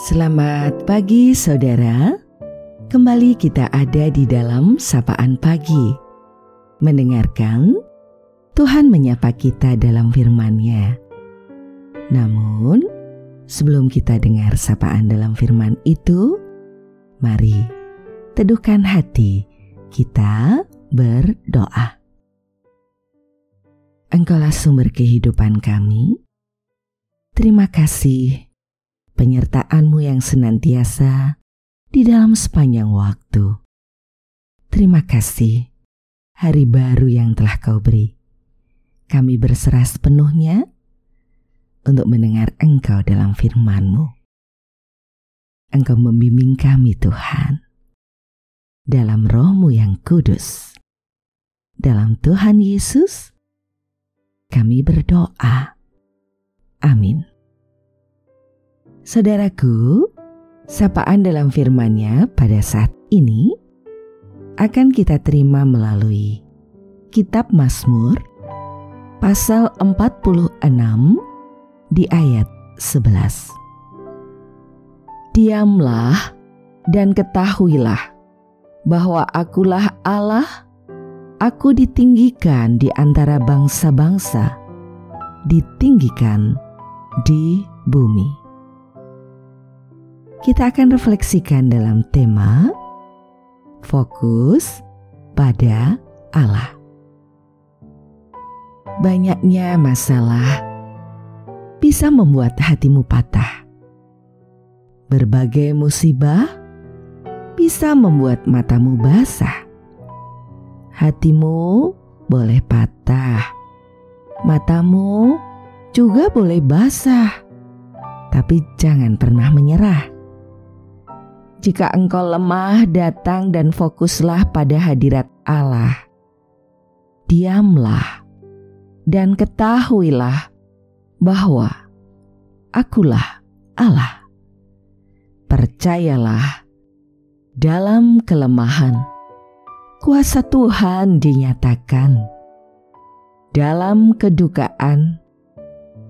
Selamat pagi saudara. Kembali kita ada di dalam sapaan pagi. Mendengarkan Tuhan menyapa kita dalam firman-Nya. Namun, sebelum kita dengar sapaan dalam firman itu, mari teduhkan hati kita berdoa. Engkaulah sumber kehidupan kami. Terima kasih penyertaanmu yang senantiasa di dalam sepanjang waktu. Terima kasih hari baru yang telah kau beri. Kami berserah sepenuhnya untuk mendengar engkau dalam firman-Mu. Engkau membimbing kami Tuhan dalam rohmu yang kudus. Dalam Tuhan Yesus, kami berdoa. Amin. Saudaraku, sapaan dalam firman-Nya pada saat ini akan kita terima melalui Kitab Mazmur pasal 46 di ayat 11. Diamlah dan ketahuilah bahwa akulah Allah aku ditinggikan di antara bangsa-bangsa, ditinggikan di bumi. Kita akan refleksikan dalam tema fokus pada Allah. Banyaknya masalah bisa membuat hatimu patah. Berbagai musibah bisa membuat matamu basah Hatimu boleh patah, matamu juga boleh basah, tapi jangan pernah menyerah. Jika engkau lemah, datang dan fokuslah pada hadirat Allah. Diamlah dan ketahuilah bahwa Akulah Allah. Percayalah dalam kelemahan kuasa Tuhan dinyatakan dalam kedukaan,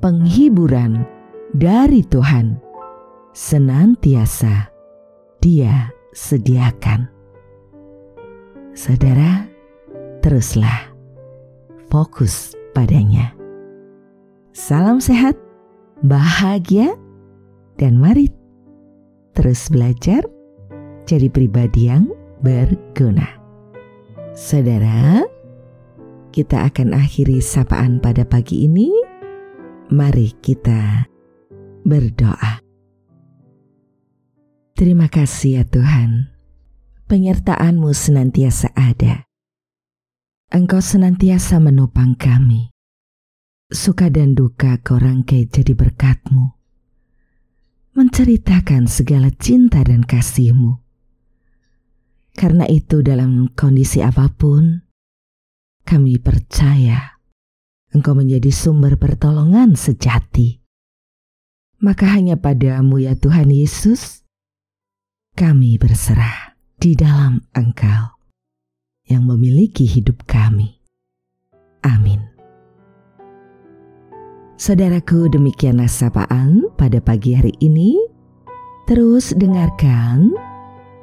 penghiburan dari Tuhan senantiasa Dia sediakan. Saudara, teruslah fokus padanya. Salam sehat, bahagia, dan mari terus belajar jadi pribadi yang berguna. Saudara, kita akan akhiri sapaan pada pagi ini. Mari kita berdoa. Terima kasih ya Tuhan, penyertaan-Mu senantiasa ada. Engkau senantiasa menopang kami. Suka dan duka kau rangkai jadi berkat-Mu. Menceritakan segala cinta dan kasih-Mu karena itu dalam kondisi apa pun, kami percaya Engkau menjadi sumber pertolongan sejati. Maka hanya padamu ya Tuhan Yesus, kami berserah di dalam Engkau yang memiliki hidup kami. Amin. Saudaraku demikianlah sapaan pada pagi hari ini. Terus dengarkan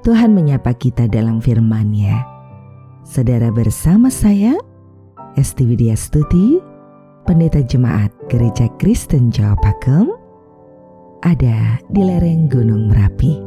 Tuhan menyapa kita dalam firman-Nya. Saudara bersama saya, Esti Widya Stuti, Pendeta Jemaat Gereja Kristen Jawa Pakem, ada di lereng Gunung Merapi.